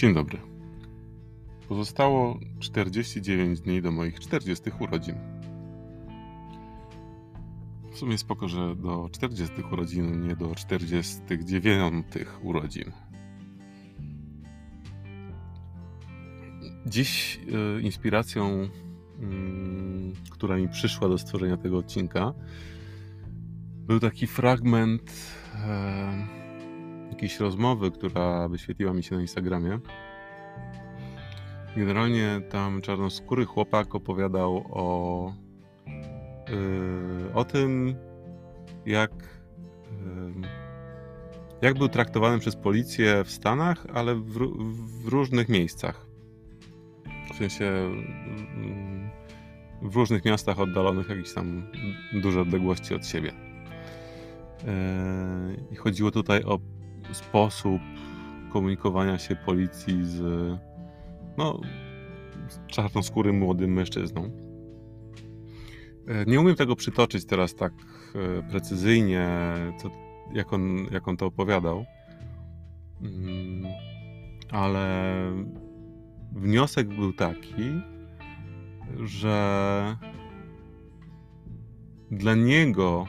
Dzień dobry. Pozostało 49 dni do moich 40 urodzin. W sumie spoko, że do 40 urodzin, nie do 49 urodzin. Dziś e, inspiracją, mm, która mi przyszła do stworzenia tego odcinka, był taki fragment e, jakiejś rozmowy, która wyświetliła mi się na Instagramie. Generalnie tam czarnoskóry chłopak opowiadał o, yy, o tym, jak, yy, jak był traktowany przez policję w Stanach, ale w, w różnych miejscach. W sensie yy, w różnych miastach oddalonych jakieś tam duże odległości od siebie. Yy, I chodziło tutaj o sposób komunikowania się policji z, no, z czarnoskórym młodym mężczyzną. E, nie umiem tego przytoczyć teraz tak e, precyzyjnie, co, jak, on, jak on to opowiadał, mm, ale wniosek był taki, że dla niego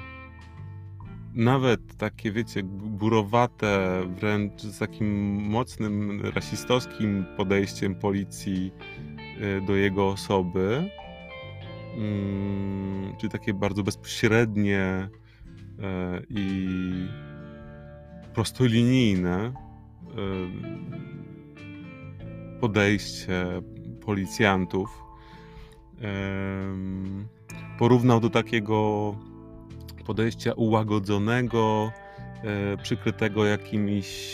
nawet takie, wiecie, burowate, wręcz z takim mocnym rasistowskim podejściem policji y, do jego osoby, mm, czyli takie bardzo bezpośrednie y, i prostolinijne y, podejście policjantów. Porównał do takiego podejścia ułagodzonego, e, przykrytego jakimiś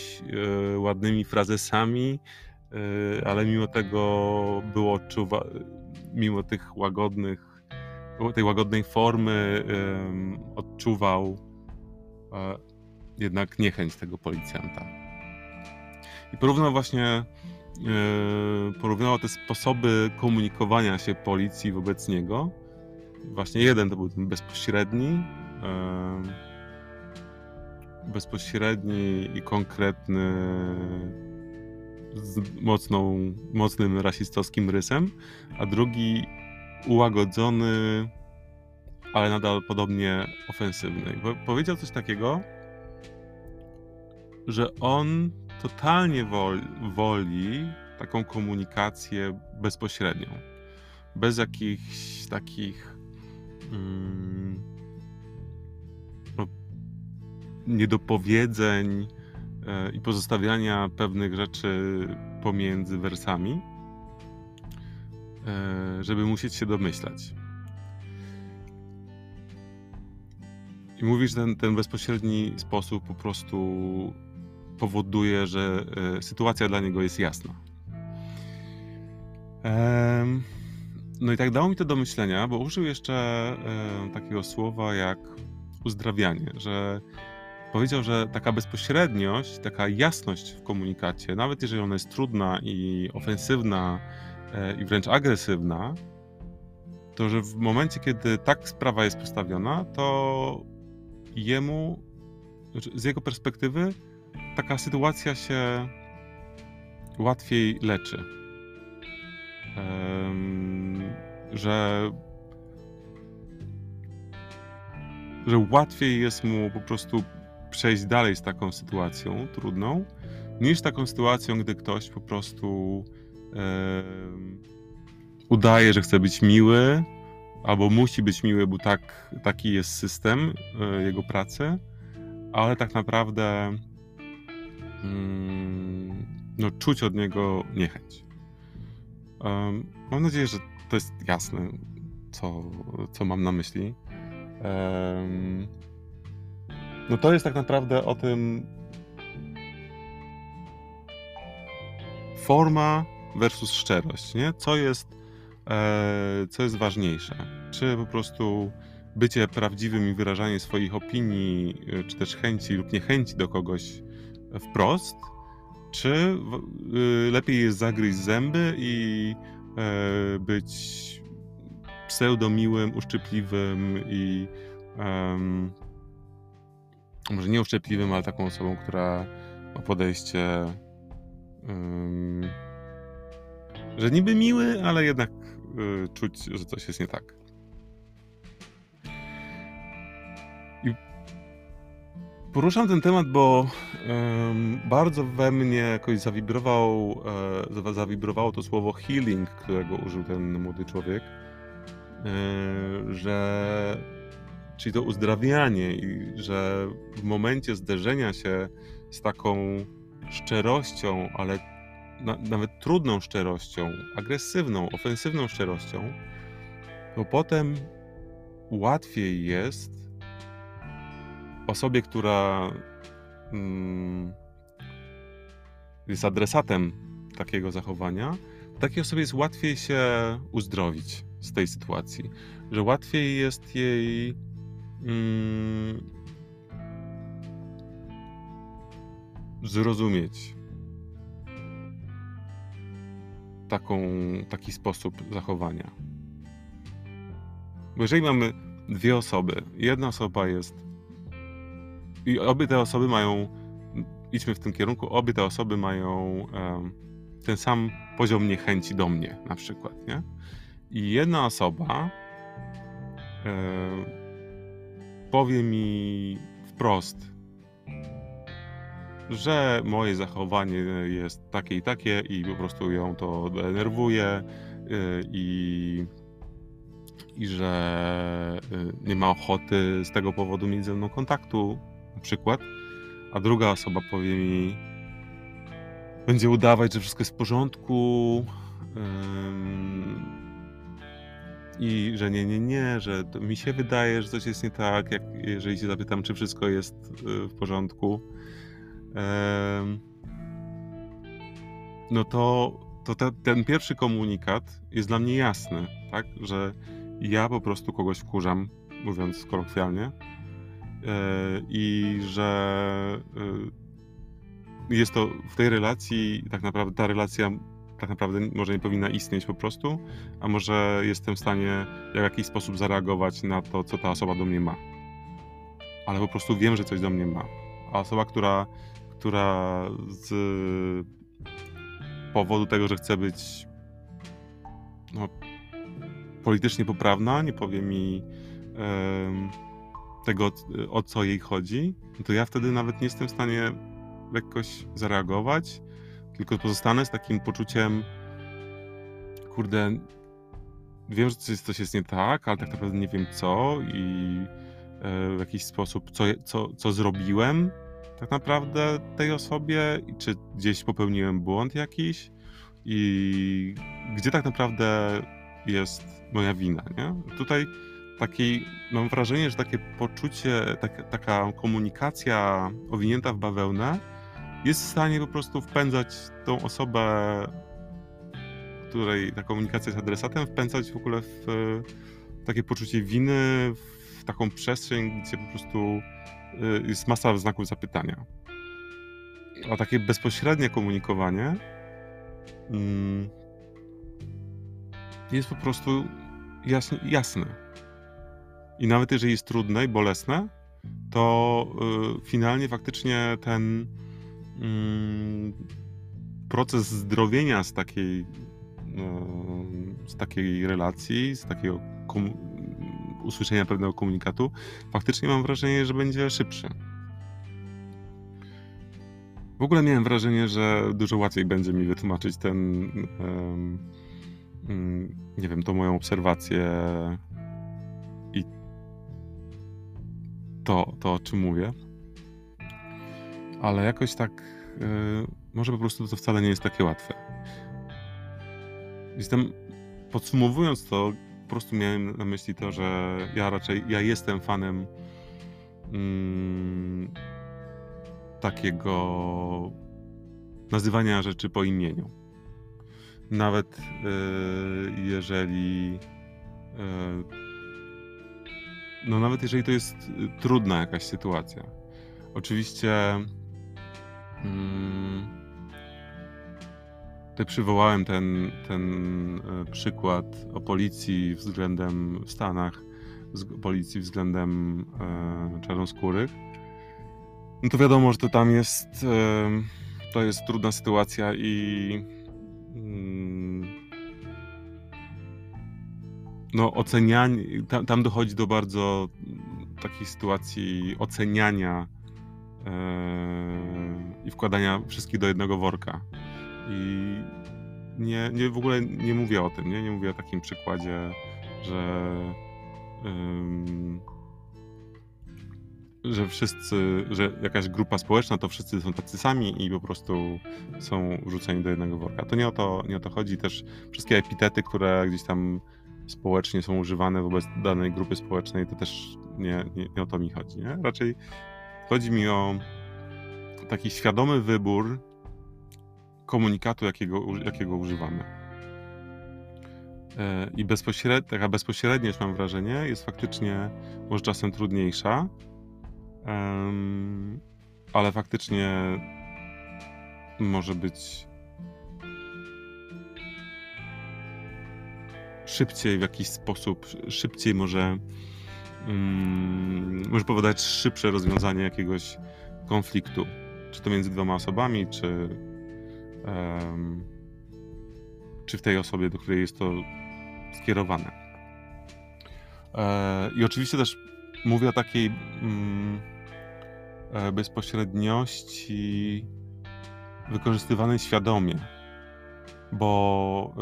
e, ładnymi frazesami, e, ale mimo tego było odczuwa, mimo tych łagodnych, tej łagodnej formy odczuwał jednak niechęć tego policjanta. I porównał właśnie porównał te sposoby komunikowania się policji wobec niego. Właśnie jeden to był ten bezpośredni, bezpośredni i konkretny z mocną, mocnym rasistowskim rysem, a drugi ułagodzony, ale nadal podobnie ofensywny. Powiedział coś takiego, że on totalnie woli, woli taką komunikację bezpośrednią, bez jakichś takich. Mm, niedopowiedzeń e, i pozostawiania pewnych rzeczy pomiędzy wersami, e, żeby musieć się domyślać. I mówisz, ten, ten bezpośredni sposób po prostu powoduje, że e, sytuacja dla niego jest jasna. No i tak dało mi to do myślenia, bo użył jeszcze takiego słowa jak uzdrawianie, że powiedział, że taka bezpośredniość, taka jasność w komunikacie, nawet jeżeli ona jest trudna i ofensywna e, i wręcz agresywna, to że w momencie, kiedy tak sprawa jest postawiona, to jemu, znaczy z jego perspektywy, taka sytuacja się łatwiej leczy. że że łatwiej jest mu po prostu przejść dalej z taką sytuacją trudną, niż taką sytuacją, gdy ktoś po prostu udaje, że chce być miły, albo musi być miły, bo tak, taki jest system e, jego pracy, ale tak naprawdę mm, no, czuć od niego niechęć. Mam nadzieję, że to jest jasne, co, co mam na myśli. No to jest tak naprawdę o tym forma versus szczerość, nie? Co jest, e, co jest ważniejsze? Czy po prostu bycie prawdziwym i wyrażanie swoich opinii, e, czy też chęci lub niechęci do kogoś wprost, czy y, lepiej jest zagryźć zęby i e, być pseudomiłym, uszczypliwym i um, może nie uszczypliwym, ale taką osobą, która ma podejście że niby miły, ale jednak y, czuć, że coś jest nie tak. I poruszam ten temat, bo bardzo we mnie jakoś zawibrował, e, zawibrowało to słowo healing, którego użył ten młody człowiek, y, że czyli to uzdrawianie i że w momencie zderzenia się z taką szczerością, ale na, nawet trudną szczerością, agresywną, ofensywną szczerością, to potem łatwiej jest osobie, która mm, jest adresatem takiego zachowania, takiej osobie jest łatwiej się uzdrowić z tej sytuacji, że łatwiej jest jej mm, zrozumieć taką, taki sposób zachowania. Bo jeżeli mamy dwie osoby, jedna osoba jest i obie te osoby mają, idźmy w tym kierunku, obie te osoby mają um, ten sam poziom niechęci do mnie, na przykład, nie? I jedna osoba um, powie mi wprost, że moje zachowanie jest takie i takie i po prostu ją to denerwuje y, i, i że y, nie ma ochoty z tego powodu mieć ze mną kontaktu, na przykład, a druga osoba powie mi, będzie udawać, że wszystko jest w porządku i że nie, nie, nie, że mi się wydaje, że coś jest nie tak, jak jeżeli się zapytam, czy wszystko jest y, w porządku no to, to te, ten pierwszy komunikat jest dla mnie jasny, tak? Że ja po prostu kogoś wkurzam, mówiąc kolokwialnie, e, i że e, jest to w tej relacji, tak naprawdę ta relacja tak naprawdę może nie powinna istnieć po prostu, a może jestem w stanie w jakiś sposób zareagować na to, co ta osoba do mnie ma. Ale po prostu wiem, że coś do mnie ma. A osoba, która która z powodu tego, że chce być no, politycznie poprawna, nie powie mi tego, o co jej chodzi, to ja wtedy nawet nie jestem w stanie jakoś zareagować, tylko pozostanę z takim poczuciem, kurde, wiem, że coś, jest nie tak, ale tak naprawdę nie wiem co i e, w jakiś sposób, co, co, co zrobiłem, tak naprawdę tej osobie, czy gdzieś popełniłem błąd jakiś i gdzie tak naprawdę jest moja wina, nie? Tutaj taki, mam wrażenie, że takie poczucie, tak, taka komunikacja owinięta w bawełnę jest w stanie po prostu wpędzać tą osobę, której ta komunikacja jest adresatem, wpędzać w ogóle w takie poczucie winy, w taką przestrzeń, gdzie po prostu Y, jest masa znaków zapytania. A takie bezpośrednie komunikowanie mm, jest po prostu jasne, jasne. I nawet jeżeli jest trudne i bolesne, to y, finalnie faktycznie ten proces zdrowienia z takiej, y, z takiej relacji, z takiego usłyszenia pewnego komunikatu, faktycznie mam wrażenie, że będzie szybszy. W ogóle miałem wrażenie, że dużo łatwiej będzie mi wytłumaczyć ten, um, nie wiem, tą moją obserwację i to, to o czym mówię. Ale jakoś tak, yy, może po prostu to wcale nie jest takie łatwe. Jestem, podsumowując to, po prostu miałem na myśli to, że ja raczej, ja jestem fanem mm, takiego nazywania rzeczy po imieniu. Nawet y, jeżeli y, no nawet jeżeli to jest trudna jakaś sytuacja. Oczywiście mm, Tutaj przywołałem ten, ten e, przykład o policji względem w Stanach, policji względem e, czarnoskórych. No to wiadomo, że to tam jest, e, to jest trudna sytuacja i mm, no ocenianie, tam, tam dochodzi do bardzo takiej sytuacji oceniania i wkładania wszystkich do jednego worka. I nie, nie w ogóle nie mówię o tym, nie, nie mówię o takim przykładzie, że ym, że wszyscy, że jakaś grupa społeczna to wszyscy są tacy sami i po prostu są wrzuceni do jednego worka. To nie o to, nie o to chodzi. Też wszystkie epitety, które gdzieś tam społecznie są używane wobec danej grupy społecznej, to też nie, nie, nie o to mi chodzi. Nie? Raczej chodzi mi o taki świadomy wybór komunikatu, jakiego, jakiego używamy. E, I bezpośred, taka bezpośredniość, mam wrażenie, jest faktycznie może czasem trudniejsza, ale faktycznie może być szybciej w jakiś sposób, szybciej może, um, może powodować szybsze rozwiązanie jakiegoś konfliktu, czy to między dwoma osobami, czy, um, czy w tej osobie, do której jest to skierowane. E, I oczywiście też mówię o takiej mm, e, bezpośredniości wykorzystywanej świadomie, bo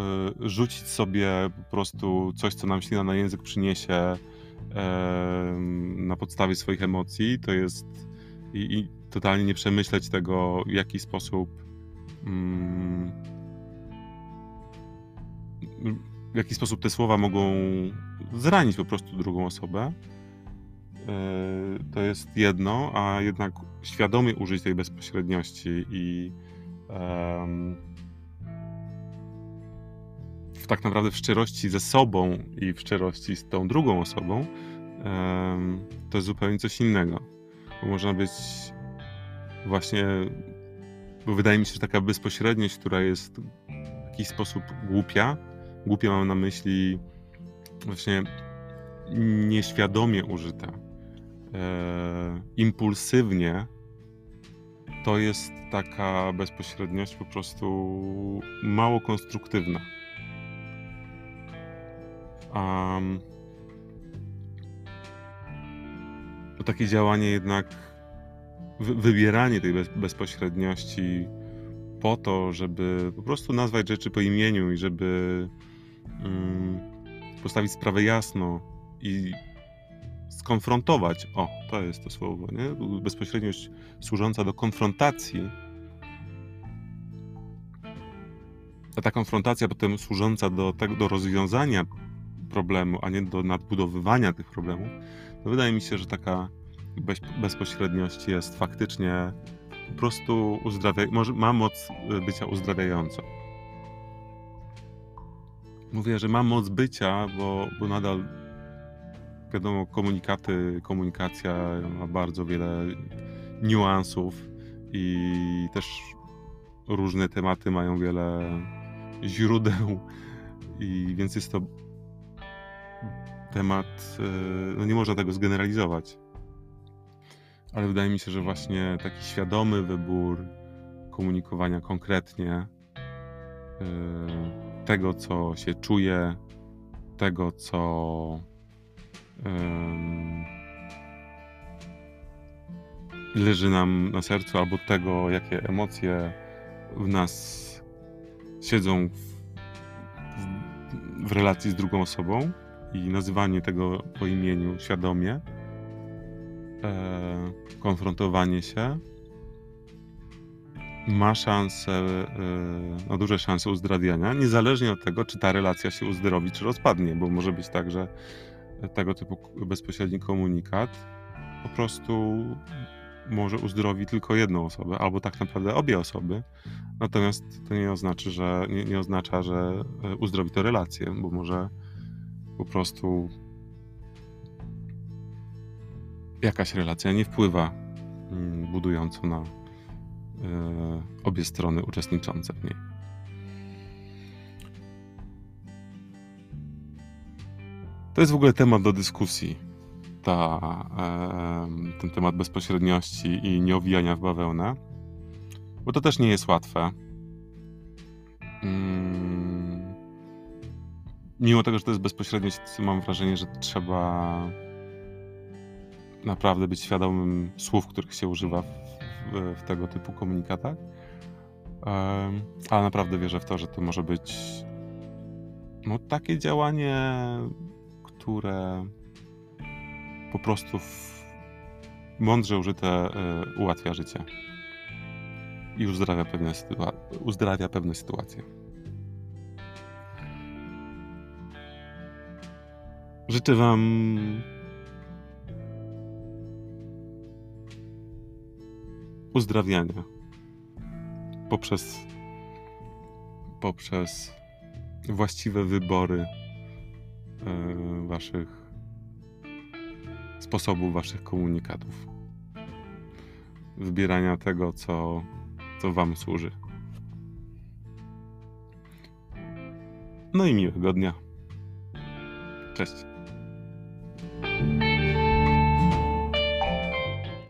y, rzucić sobie po prostu coś, co nam ślina na język przyniesie y, na podstawie swoich emocji, to jest i, i, totalnie nie przemyśleć tego, w jaki sposób mm, w jaki sposób te słowa mogą zranić po prostu drugą osobę. Y, to jest jedno, a jednak świadomie użyć tej bezpośredniości i um, w, tak naprawdę w szczerości ze sobą i w szczerości z tą drugą osobą, to jest zupełnie coś innego. Bo można być właśnie, bo wydaje mi się, że taka bezpośredniość, która jest w jakiś sposób głupia, głupia mam na myśli właśnie nieświadomie użyta, e, impulsywnie, to jest taka bezpośredniość po prostu mało konstruktywna. Um, takie działanie jednak, wybieranie tej bez, bezpośredniości po to, żeby po prostu nazwać rzeczy po imieniu i żeby um, postawić sprawę jasno i skonfrontować. O, to jest to słowo, nie? Bezpośredniość służąca do konfrontacji a ta konfrontacja potem służąca do, tego, do rozwiązania problemu, a nie do nadbudowywania tych problemów, to wydaje mi się, że taka bez, bezpośredniość jest faktycznie po prostu uzdrawia, może ma moc bycia uzdrawiającą. Mówię, że ma moc bycia, bo, bo nadal wiadomo, komunikaty, komunikacja ma bardzo wiele niuansów i też różne tematy mają wiele źródeł i więc jest to temat, e, no nie można tego zgeneralizować. Ale wydaje mi się, że właśnie taki świadomy wybór komunikowania konkretnie e, tego, co się czuje, tego, co leży nam na sercu, albo tego, jakie emocje w nas siedzą w, w, w relacji z drugą osobą i nazywanie tego po imieniu świadomie, e, konfrontowanie się ma szansę, e, no duże szanse uzdrawiania, niezależnie od tego, czy ta relacja się uzdrowi, czy rozpadnie, bo może być tak, że tego typu bezpośredni komunikat po prostu może uzdrowi tylko jedną osobę, albo tak naprawdę obie osoby. Natomiast to nie oznacza, że, nie, nie oznacza, że e, uzdrowi to relację, bo może po prostu jakaś relacja nie wpływa mm, budująco na e, obie strony uczestniczące w niej. To jest w ogóle temat do dyskusji. Ta, ten temat bezpośredniości i nieowijania w bawełnę. bo to też nie jest łatwe. Mm. Mimo tego, że to jest bezpośredniość, mam wrażenie, że trzeba naprawdę być świadomym słów, których się używa w, w, w tego typu komunikatach. Em, Ale naprawdę wierzę w to, że to może być no, takie działanie, które po prostu mądrze użyte y, ułatwia życie i uzdrawia pewne, sytua- uzdrawia pewne sytuacje. Życzę Wam uzdrawiania poprzez, poprzez właściwe wybory y, Waszych sposobów, Waszych komunikatów. Wybierania tego, co, co Wam służy. No i miłego dnia. Cześć.